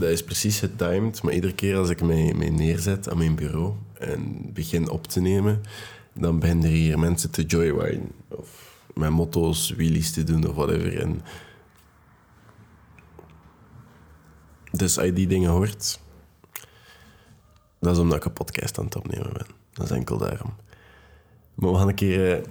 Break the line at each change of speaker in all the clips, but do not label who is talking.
dat is precies getimed. Maar iedere keer als ik mij, neerzet aan mijn bureau en begin op te nemen, dan beginnen er hier mensen te joyriden. Of met motto's, wheelies te doen of whatever. En dus als je die dingen hoort, dat is omdat ik een podcast aan het opnemen ben. Dat is enkel daarom. Maar we gaan een keer... eh,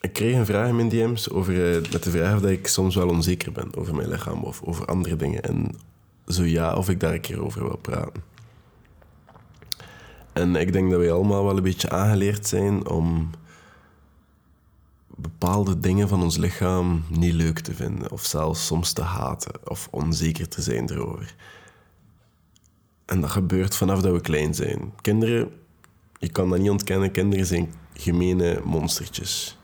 ik kreeg een vraag in mijn DM's over, eh, met de vraag of dat ik soms wel onzeker ben over mijn lichaam of over andere dingen. En zo ja, of ik daar een keer over wil praten. En ik denk dat wij allemaal wel een beetje aangeleerd zijn om bepaalde dingen van ons lichaam niet leuk te vinden. Of zelfs soms te haten of onzeker te zijn erover. En dat gebeurt vanaf dat we klein zijn. Kinderen, je kan dat niet ontkennen, kinderen zijn gemene monstertjes.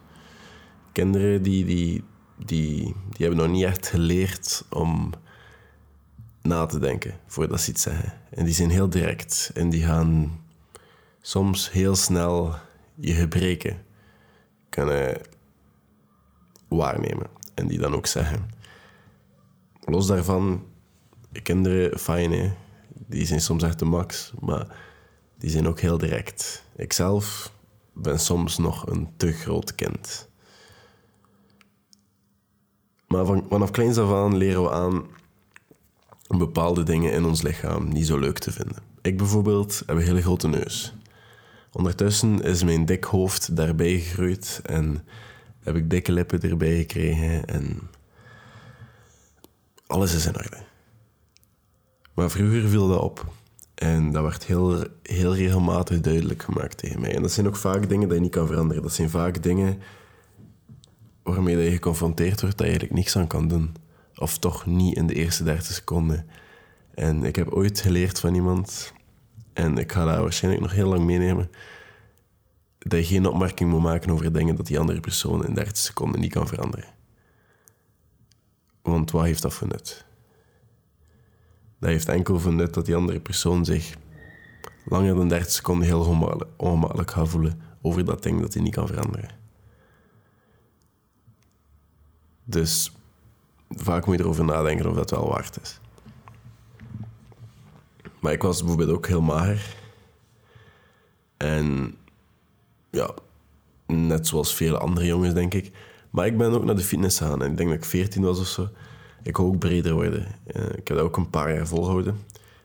Kinderen die, die, die, die hebben nog niet echt geleerd om na te denken voordat ze iets zeggen. En die zijn heel direct en die gaan soms heel snel je gebreken kunnen waarnemen en die dan ook zeggen. Los daarvan, kinderen, fijn hè. Die zijn soms echt de max, maar die zijn ook heel direct. Ikzelf ben soms nog een te groot kind. Maar van, vanaf kleins af aan leren we aan om bepaalde dingen in ons lichaam niet zo leuk te vinden. Ik bijvoorbeeld heb een hele grote neus. Ondertussen is mijn dik hoofd daarbij gegroeid en heb ik dikke lippen erbij gekregen en alles is in orde. Maar vroeger viel dat op en dat werd heel, heel regelmatig duidelijk gemaakt tegen mij. En dat zijn ook vaak dingen die je niet kan veranderen. Dat zijn vaak dingen waarmee je geconfronteerd wordt dat je eigenlijk niks aan kan doen. Of toch niet in de eerste 30 seconden. En ik heb ooit geleerd van iemand, en ik ga dat waarschijnlijk nog heel lang meenemen, dat je geen opmerking moet maken over dingen dat die andere persoon in 30 seconden niet kan veranderen. Want wat heeft dat voor nut? Dat heeft enkel voor nut dat die andere persoon zich langer dan 30 seconden heel ongemakkelijk gaat voelen over dat ding dat hij niet kan veranderen. Dus vaak moet je erover nadenken of dat wel waard is. Maar ik was bijvoorbeeld ook heel mager. En ja, net zoals vele andere jongens, denk ik. Maar ik ben ook naar de fitness gegaan. En ik denk dat ik 14 was of zo. Ik wou ook breder worden. Eh, ik heb dat ook een paar jaar volgehouden.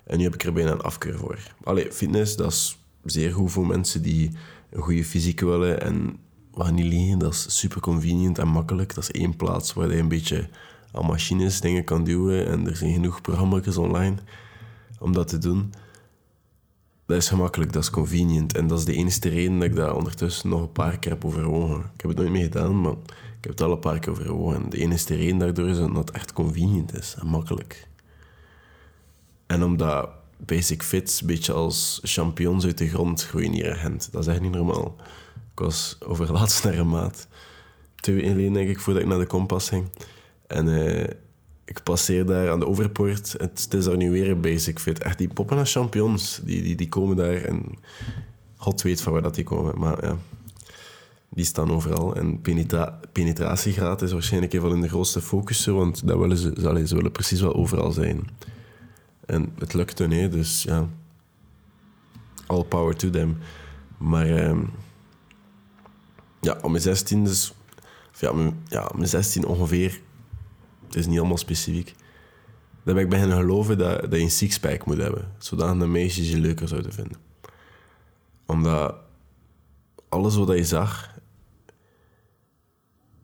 En nu heb ik er bijna een afkeur voor. Allee, fitness, dat is zeer goed voor mensen die een goede fysiek willen. En we gaan niet liegen, dat is super convenient en makkelijk. Dat is één plaats waar je een beetje aan machines dingen kan duwen. En er zijn genoeg programma's online om dat te doen. Dat is gemakkelijk, dat is convenient. En dat is de enige reden dat ik dat ondertussen nog een paar keer heb overwogen. Ik heb het nooit meer gedaan, maar ik heb het al een paar keer overwogen. En de enige reden daardoor is omdat het echt convenient is en makkelijk. En omdat Basic Fits een beetje als champignons uit de grond groeien hier in Gent. Dat is echt niet normaal. Ik was overlaatst naar een maat. Twee geleden, denk ik, voordat ik naar de kompas ging. En eh, ik passeer daar aan de overpoort. Het, is daar nu weer een Basic Fit. Echt, die poppen als champignons. Die, die, die komen daar en... God weet van waar dat die komen. Maar ja, die staan overal. En penetra penetratiegraad is waarschijnlijk een van hun grootste focussen. Want dat willen ze, willen precies wel overal zijn. En het lukt hun, hè, dus ja. All power to them. Maar ehm, ja, om mijn 16 dus... Ja, ja, mijn 16 ongeveer. Het is niet allemaal specifiek. Dan ben ik beginnen geloven dat, dat je een sixpack moet hebben. Zodat de meisjes je leuker zouden vinden. Omdat alles wat je zag...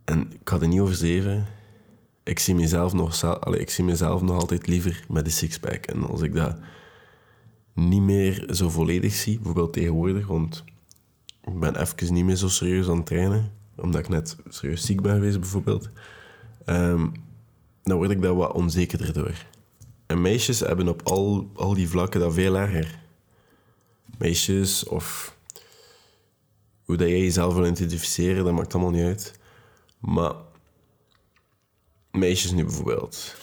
En ik had er niet over zeven ik zie mezelf nog, allee, ik zie mezelf nog altijd liever met een sixpack. En als ik dat niet meer zo volledig zie, bijvoorbeeld tegenwoordig, want ik ben even niet meer zo serieus aan het trainen, omdat ik net serieus ziek ben geweest bijvoorbeeld, ehm, dan word ik daar wat onzekerder door. En meisjes hebben op al, al die vlakken dat veel erger. Meisjes of hoe dat jij jezelf wil identificeren, dat maakt allemaal niet uit. Maar meisjes nu bijvoorbeeld.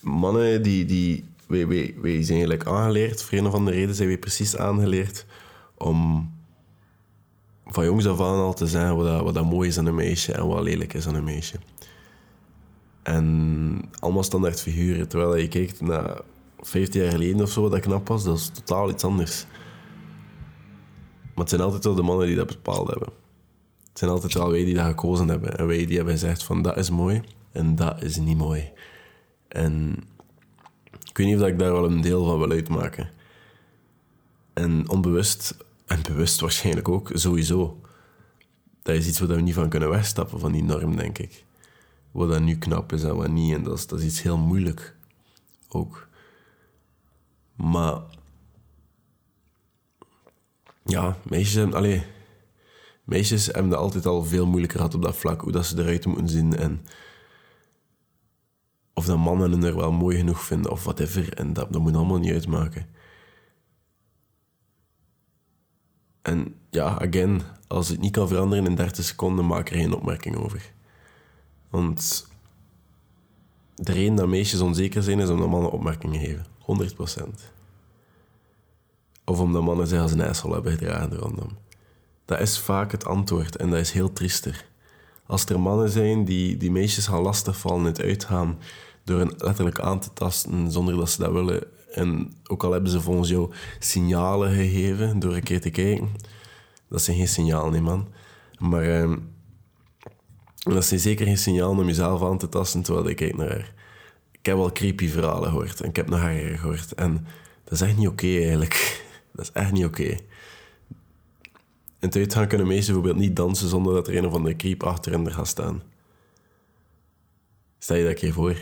Mannen die... die wij, wij, zijn eigenlijk aangeleerd, voor een of andere reden zijn wij precies aangeleerd om van jongs af aan al te zeggen wat, dat, wat dat mooi is aan een meisje en wat lelijk is aan een meisje. En allemaal standaard figuren. Terwijl je kijkt naar 15 jaar geleden of zo, dat knap was, dat is totaal iets anders. Maar het zijn altijd wel de mannen die dat bepaald hebben. Het zijn altijd wel wij die dat gekozen hebben. En wij die hebben gezegd van dat is mooi en dat is niet mooi. En ik weet niet of ik daar wel een deel van wil uitmaken. En onbewust, en bewust waarschijnlijk ook, sowieso. Dat is iets waar we niet van kunnen wegstappen, van die norm, denk ik. Wat dat nu knap is en wat niet. En dat is, dat is iets heel moeilijk. Ook. Maar... Ja, meisjes... Allee, meisjes hebben het altijd al veel moeilijker gehad op dat vlak. Hoe dat ze eruit moeten zien en of dat mannen hen er wel mooi genoeg vinden of whatever. En dat, dat moet allemaal niet uitmaken. En ja, again, als het niet kan veranderen in 30 seconden, maak er geen opmerking over. Want de reden dat meisjes onzeker zijn, is omdat mannen opmerkingen geven. 100%. Of omdat mannen zich als een ijssel hebben gedragen rondom. Dat is vaak het antwoord en dat is heel triester. Als er mannen zijn die, die meisjes gaan lastigvallen het uitgaan door hen letterlijk aan te tasten zonder dat ze dat willen. En ook al hebben ze volgens jou signalen gegeven door een keer te kijken. Dat zijn geen signalen, nee man. Maar uh, dat zijn zeker geen signalen om jezelf aan te tasten terwijl je kijkt naar haar. Ik heb wel creepy verhalen gehoord en ik heb naar haar gehoord. En dat is echt niet oké eigenlijk. Dat is echt niet oké. Okay. In het uitgaan kunnen meisjes bijvoorbeeld niet dansen zonder dat er een of andere creep achter hen gaat staan. Stel je dat keer voor.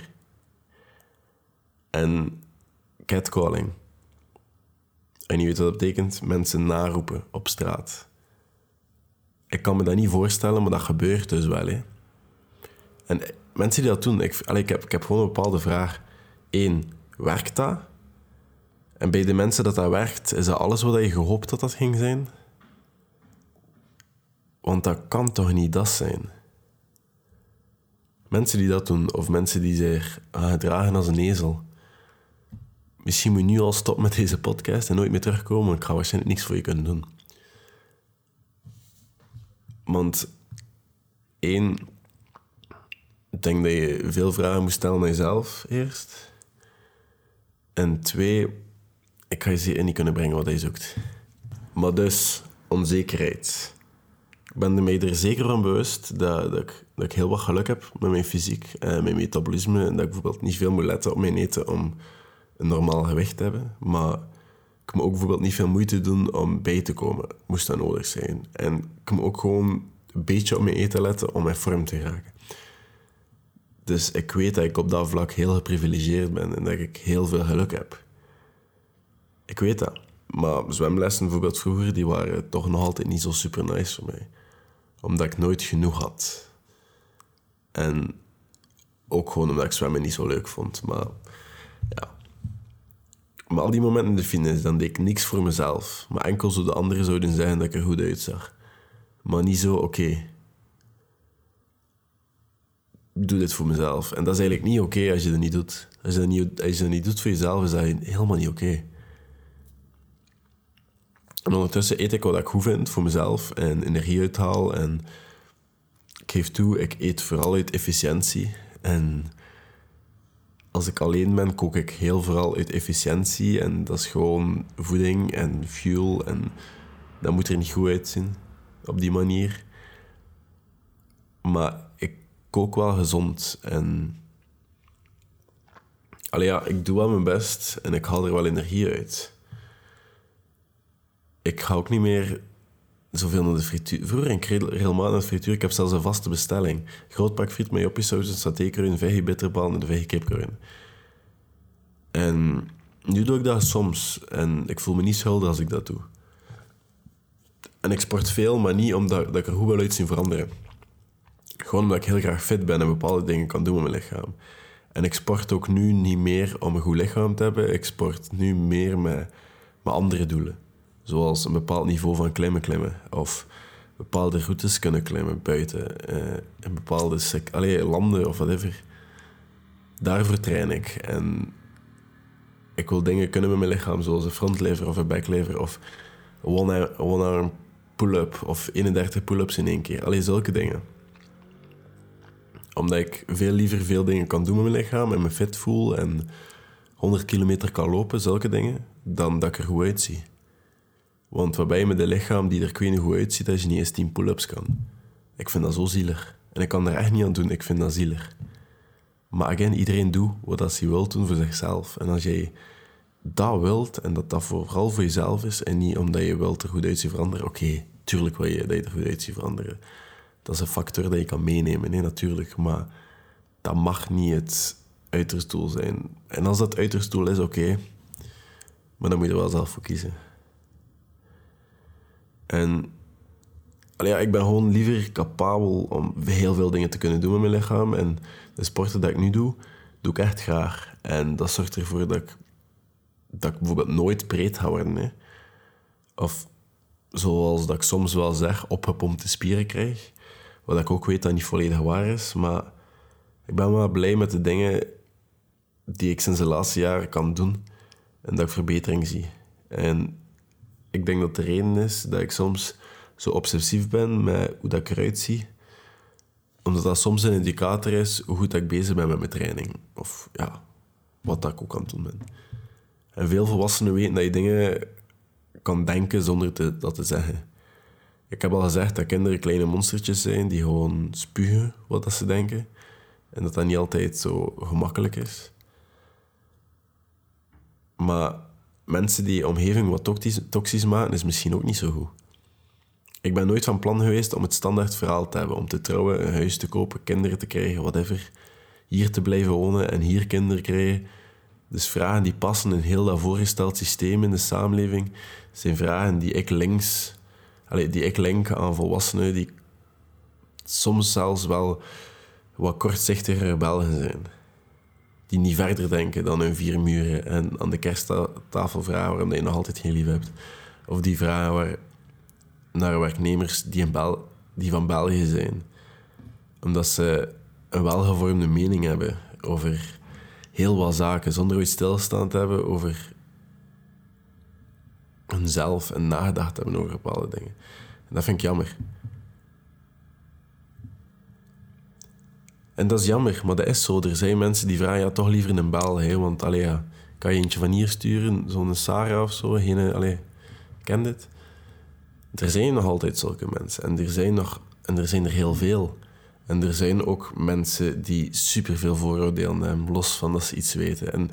En catcalling. En je weet wat dat betekent? Mensen naroepen op straat. Ik kan me dat niet voorstellen, maar dat gebeurt dus wel. Hè. En mensen die dat doen, ik, allez, ik, heb, ik heb gewoon een bepaalde vraag. Eén, werkt dat? En bij de mensen dat dat werkt, is dat alles wat je gehoopt dat dat ging zijn? Want dat kan toch niet dat zijn? Mensen die dat doen, of mensen die zich gedragen als een ezel. Misschien moet je nu al stoppen met deze podcast en nooit meer terugkomen. Ik ga waarschijnlijk niks voor je kunnen doen. Want één, ik denk dat je veel vragen moet stellen naar jezelf eerst. En twee, ik ga je zeker niet kunnen brengen wat je zoekt. Maar dus, onzekerheid. Ik ben er mij er zeker van bewust dat, dat, ik, dat ik heel wat geluk heb met mijn fysiek en mijn metabolisme. En dat ik bijvoorbeeld niet veel moet letten op mijn eten om een normaal gewicht te hebben. Maar ik moet ook bijvoorbeeld niet veel moeite doen om bij te komen, moest dat nodig zijn. En ik moet ook gewoon een beetje op mijn eten letten om in vorm te geraken. Dus ik weet dat ik op dat vlak heel geprivilegeerd ben en dat ik heel veel geluk heb. Ik weet dat. Maar zwemlessen bijvoorbeeld vroeger, die waren toch nog altijd niet zo super nice voor mij. Omdat ik nooit genoeg had. En ook gewoon omdat ik zwemmen niet zo leuk vond. Maar ja. Maar al die momenten in de fitness, dan deed ik niks voor mezelf. Maar enkel zo de anderen zouden zeggen dat ik er goed uitzag. Maar niet zo, oké. Ik doe dit voor mezelf. En dat is eigenlijk niet oké als je dat niet doet. Als je dat niet, als je dat niet doet voor jezelf, is dat helemaal niet oké. En ondertussen eet ik wat ik goed vind voor mezelf en energie uithaal. En ik geef toe, ik eet vooral uit efficiëntie. En als ik alleen ben, kook ik heel vooral uit efficiëntie. En dat is gewoon voeding en fuel. En dat moet er niet goed uitzien op die manier. Maar ik kook wel gezond. En allee, ja, ik doe wel mijn best en ik haal er wel energie uit. Ik ga ook niet meer zoveel naar de frituur. Vroeger ik helemaal naar de frituur. Ik heb zelfs een vaste bestelling. Groot pak friet met joppiesaus, een satékruin, veggie bitterbal en de veggie kipkruin. En nu doe ik dat soms. En ik voel me niet schuldig als ik dat doe. En ik sport veel, maar niet omdat dat ik er goed wil uitzien veranderen. Gewoon omdat ik heel graag fit ben en bepaalde dingen kan doen met mijn lichaam. En ik sport ook nu niet meer om een goed lichaam te hebben. Ik sport nu meer met, met andere doelen. Zoals een bepaald niveau van klimmen klimmen. Of bepaalde routes kunnen klimmen buiten. Uh, bepaalde allee, landen of whatever. Daarvoor train ik. En ik wil dingen kunnen met mijn lichaam, zoals een frontlever of een backlever. Of one-arm pull-up. Of 31 pull-ups in één keer. Allee, zulke dingen. Omdat ik veel liever veel dingen kan doen met mijn lichaam en me fit voel en 100 kilometer kan lopen, zulke dingen, dan dat ik er goed uitzie. Want waarbij met een lichaam die er ik goed uitziet, als je niet eens 10 pull-ups kan. Ik vind dat zo zielig. En ik kan er echt niet aan doen, ik vind dat zielig. Maar again, iedereen doet wat hij wil doen voor zichzelf. En als jij dat wilt en dat dat vooral voor jezelf is en niet omdat je wilt er goed uitzien veranderen, oké, tuurlijk wil je dat je er goed uitziet veranderen. Dat is een factor dat je kan meenemen, nee, natuurlijk. Maar dat mag niet het uiterste doel zijn. En als dat uiterste doel is, oké. maar dan moet je er wel zelf voor kiezen. En ja, ik ben gewoon liever capabel om heel veel dingen te kunnen doen met mijn lichaam. En de sporten die ik nu doe, doe ik echt graag. En dat zorgt ervoor dat ik, dat ik bijvoorbeeld nooit breed ga worden. Hè. Of zoals dat ik soms wel zeg, opgepompte spieren krijg. Wat ik ook weet dat niet volledig waar is. Maar ik ben wel blij met de dingen die ik sinds de laatste jaren kan doen. En dat ik verbetering zie. En ik denk dat de reden is dat ik soms zo obsessief ben met hoe dat ik eruit zie. Omdat dat soms een indicator is hoe goed ik bezig ben met mijn training. Of ja, wat dat ik ook aan het doen ben. En veel volwassenen weten dat je dingen kan denken zonder te, dat te zeggen. Ik heb al gezegd dat kinderen kleine monstertjes zijn die gewoon spugen wat dat ze denken. En dat dat niet altijd zo gemakkelijk is. Maar mensen die omgeving wat toxisch, maken, is misschien ook niet zo goed. Ik ben nooit van plan geweest om het standaard verhaal te hebben. Om te trouwen, een huis te kopen, kinderen te krijgen, whatever. Hier te blijven wonen en hier kinderen krijgen. Dus vragen die passen in heel dat voorgesteld systeem in de samenleving... zijn vragen die ik links... Die ik link aan volwassenen die soms zelfs wel wat kortzichtiger Belgen zijn. Die niet verder denken dan hun vier muren en aan de kersttafel vragen waarom je nog altijd geen lief hebt. Of die vragen naar werknemers die, in Bel die van België zijn. Omdat ze een welgevormde mening hebben over heel wat zaken, zonder ooit stilstaan te hebben over hunzelf en nagedacht hebben over bepaalde dingen. En dat vind ik jammer. En dat is jammer, maar dat is zo. Er zijn mensen die vragen, ja, toch liever een bel, hè, want allee, ja, kan je eentje van hier sturen, zo'n Sarah of zo, geen, allee, ken dit? Er zijn nog altijd zulke mensen. En er zijn, nog, en er, zijn er heel veel. En er zijn ook mensen die superveel vooroordelen hebben, los van dat ze iets weten. En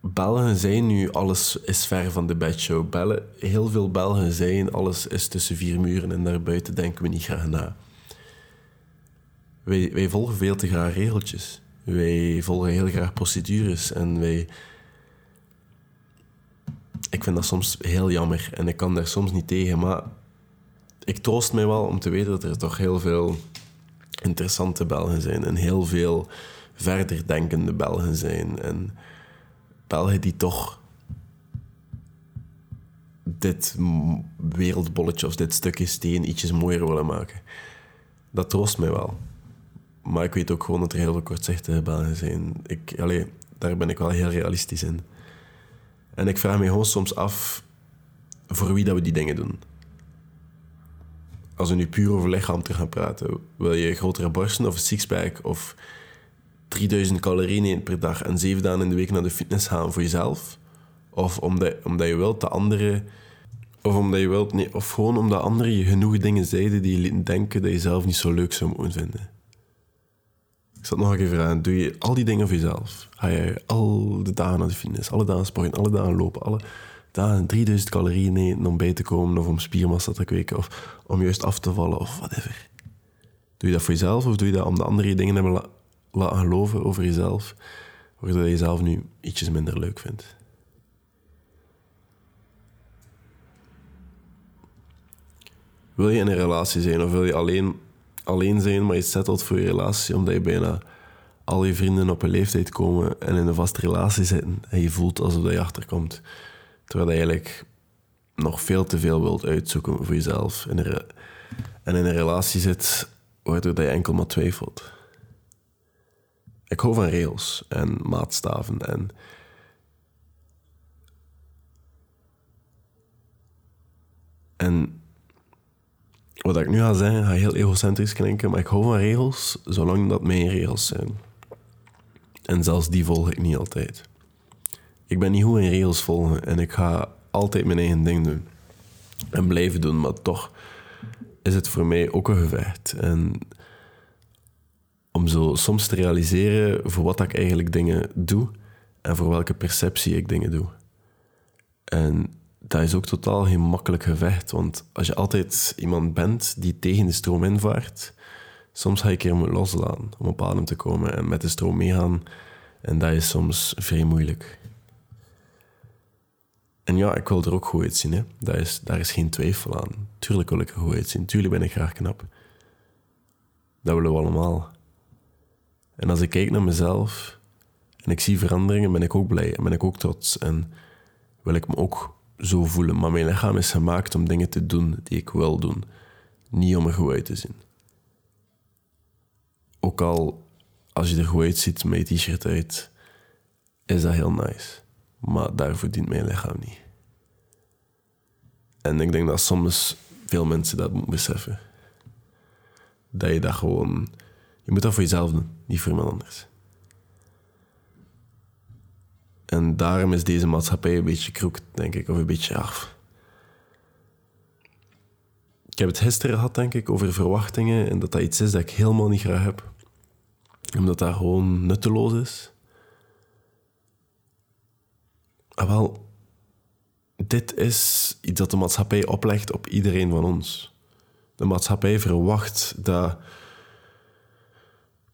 Belgen zijn nu, alles is ver van de bedshow. Bellen, heel veel Belgen zijn, alles is tussen vier muren en daarbuiten denken we niet graag na. Wij, wij volgen veel te graag regeltjes. Wij volgen heel graag procedures en wij ik vind dat soms heel jammer en ik kan daar soms niet tegen. Maar ik troost mij wel om te weten dat er toch heel veel interessante Belgen zijn en heel veel verder denkende Belgen zijn. En Belgen die toch dit wereldbolletje of dit stukje steen ietsjes mooier willen maken. Dat troost mij wel. Maar ik weet ook gewoon dat er heel veel kortzichtige Belgen zijn. Ik, allee, daar ben ik wel heel realistisch in. En ik vraag me gewoon soms af voor wie dat we die dingen doen. Als we nu puur over lichaam te gaan praten, wil je grotere borsten of een sixpack of 3000 calorieën per dag en zeven dagen in de week naar de fitness gaan voor jezelf? Of omdat, omdat je wilt dat anderen. Of omdat je wilt, nee, of gewoon omdat anderen je genoeg dingen zeiden die je denken dat je zelf niet zo leuk zou moeten vinden. Ik zal nog een keer vragen. Doe je al die dingen voor jezelf? Ga je al de dagen naar de fitness, alle dagen sporten, alle dagen lopen, alle dagen 3000 calorieën eten om bij te komen of om spiermassa te kweken of om juist af te vallen of whatever. Doe je dat voor jezelf of doe je dat om de andere dingen hebben laten geloven over jezelf, waardoor je jezelf nu ietsjes minder leuk vindt? Wil je in een relatie zijn of wil je alleen alleen zijn, maar je settelt voor je relatie omdat je bijna al je vrienden op een leeftijd komen en in een vaste relatie zitten en je voelt alsof je achterkomt. Terwijl je eigenlijk nog veel te veel wilt uitzoeken voor jezelf en in een relatie zit waardoor je enkel maar twijfelt. Ik hou van regels en maatstaven en en wat ik nu ga zeggen, ga heel egocentrisch klinken, maar ik hou van regels, zolang dat mijn regels zijn. En zelfs die volg ik niet altijd. Ik ben niet goed in regels volgen en ik ga altijd mijn eigen ding doen. En blijven doen, maar toch is het voor mij ook een gevecht. En om zo soms te realiseren voor wat ik eigenlijk dingen doe en voor welke perceptie ik dingen doe. En dat is ook totaal geen makkelijk gevecht, want als je altijd iemand bent die tegen de stroom invaart, soms ga je een keer moeten loslaten om op adem te komen en met de stroom meegaan. En dat is soms vrij moeilijk. En ja, ik wil er ook goed uitzien. Hè. Dat is, daar is geen twijfel aan. Tuurlijk wil ik er goed uitzien. Tuurlijk ben ik graag knap. Dat willen we allemaal. En als ik kijk naar mezelf en ik zie veranderingen, ben ik ook blij en ben ik ook trots. En wil ik me ook zo voelen. Maar mijn lichaam is gemaakt om dingen te doen die ik wil doen. Niet om er goed te zien. Ook al als je er goed uitziet met je t-shirt uit, is dat heel nice. Maar daarvoor dient mijn lichaam niet. En ik denk dat soms veel mensen dat moeten beseffen. Dat je dat gewoon... Je moet dat voor jezelf doen, niet voor iemand anders. En daarom is deze maatschappij een beetje kroek, denk ik, of een beetje af. Ik heb het gisteren gehad, denk ik, over verwachtingen en dat dat iets is dat ik helemaal niet graag heb. Omdat dat gewoon nutteloos is. Ah, wel, dit is iets dat de maatschappij oplegt op iedereen van ons. De maatschappij verwacht dat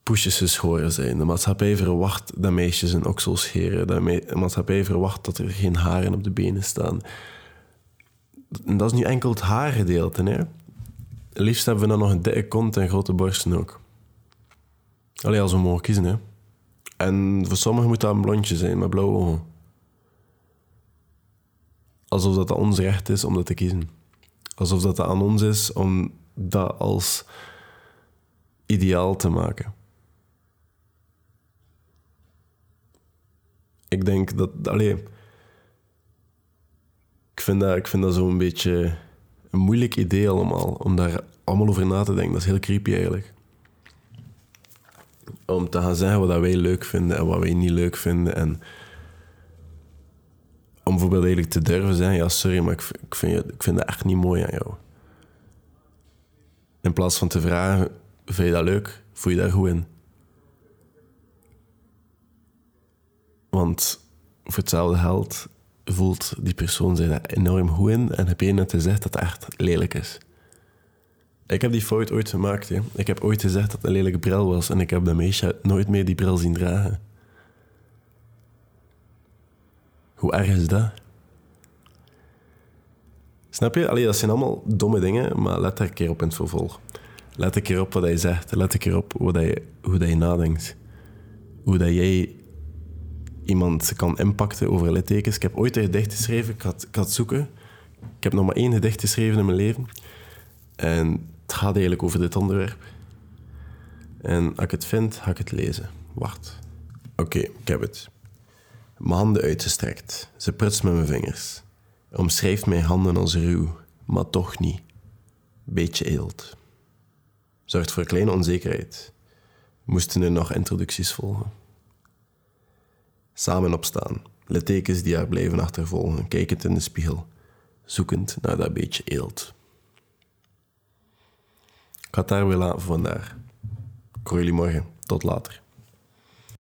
poesjes geschoren zijn. De maatschappij verwacht dat meisjes een oksel scheren. De maatschappij verwacht dat er geen haren op de benen staan. En dat is niet enkel het haargedeelte. Hè. Liefst hebben we dan nog een dikke kont en grote borsten ook. Alleen als we mogen kiezen. Hè. En voor sommigen moet dat een blondje zijn met blauwe ogen. Alsof dat ons recht is om dat te kiezen. Alsof dat aan ons is om dat als ideaal te maken. Ik denk dat... Allee, ik vind dat, ik vind dat zo'n beetje een moeilijk idee allemaal. Om daar allemaal over na te denken. Dat is heel creepy eigenlijk. Om te gaan zeggen wat wij leuk vinden en wat wij niet leuk vinden. En om bijvoorbeeld eigenlijk te durven zeggen... Ja, sorry, maar ik, ik, vind, ik vind dat echt niet mooi aan jou. In plaats van te vragen... Vind je dat leuk? Voel je daar goed in? Want voor hetzelfde geld voelt die persoon zich enorm goed in en heb je net gezegd dat het echt lelijk is. Ik heb die fout ooit gemaakt. Hè. Ik heb ooit gezegd dat een lelijke bril was en ik heb dat meisje nooit meer die bril zien dragen. Hoe erg is dat? Snap je? Allee, dat zijn allemaal domme dingen, maar let er een keer op in het vervolg. Let een keer op wat hij zegt. Let een keer op hoe, dat je, hoe dat je nadenkt. Hoe dat jij iemand kan impacten over littekens. Ik heb ooit een gedicht geschreven, ik had, ik had zoeken. Ik heb nog maar één gedicht geschreven in mijn leven. En het gaat eigenlijk over dit onderwerp. En als ik het vind, ga ik het lezen. Wacht. Oké, ik heb het. Mijn handen uitgestrekt. Ze prutst met mijn vingers. Omschrijft mijn handen als ruw, maar toch niet. Beetje eelt. Zorgt voor kleine onzekerheid. Moesten er nog introducties volgen? Samen opstaan, littekens die haar blijven achtervolgen, kijkend in de spiegel, zoekend naar dat beetje eelt. Ik ga het daar weer laten vandaar. Ik hoor jullie morgen. Tot later.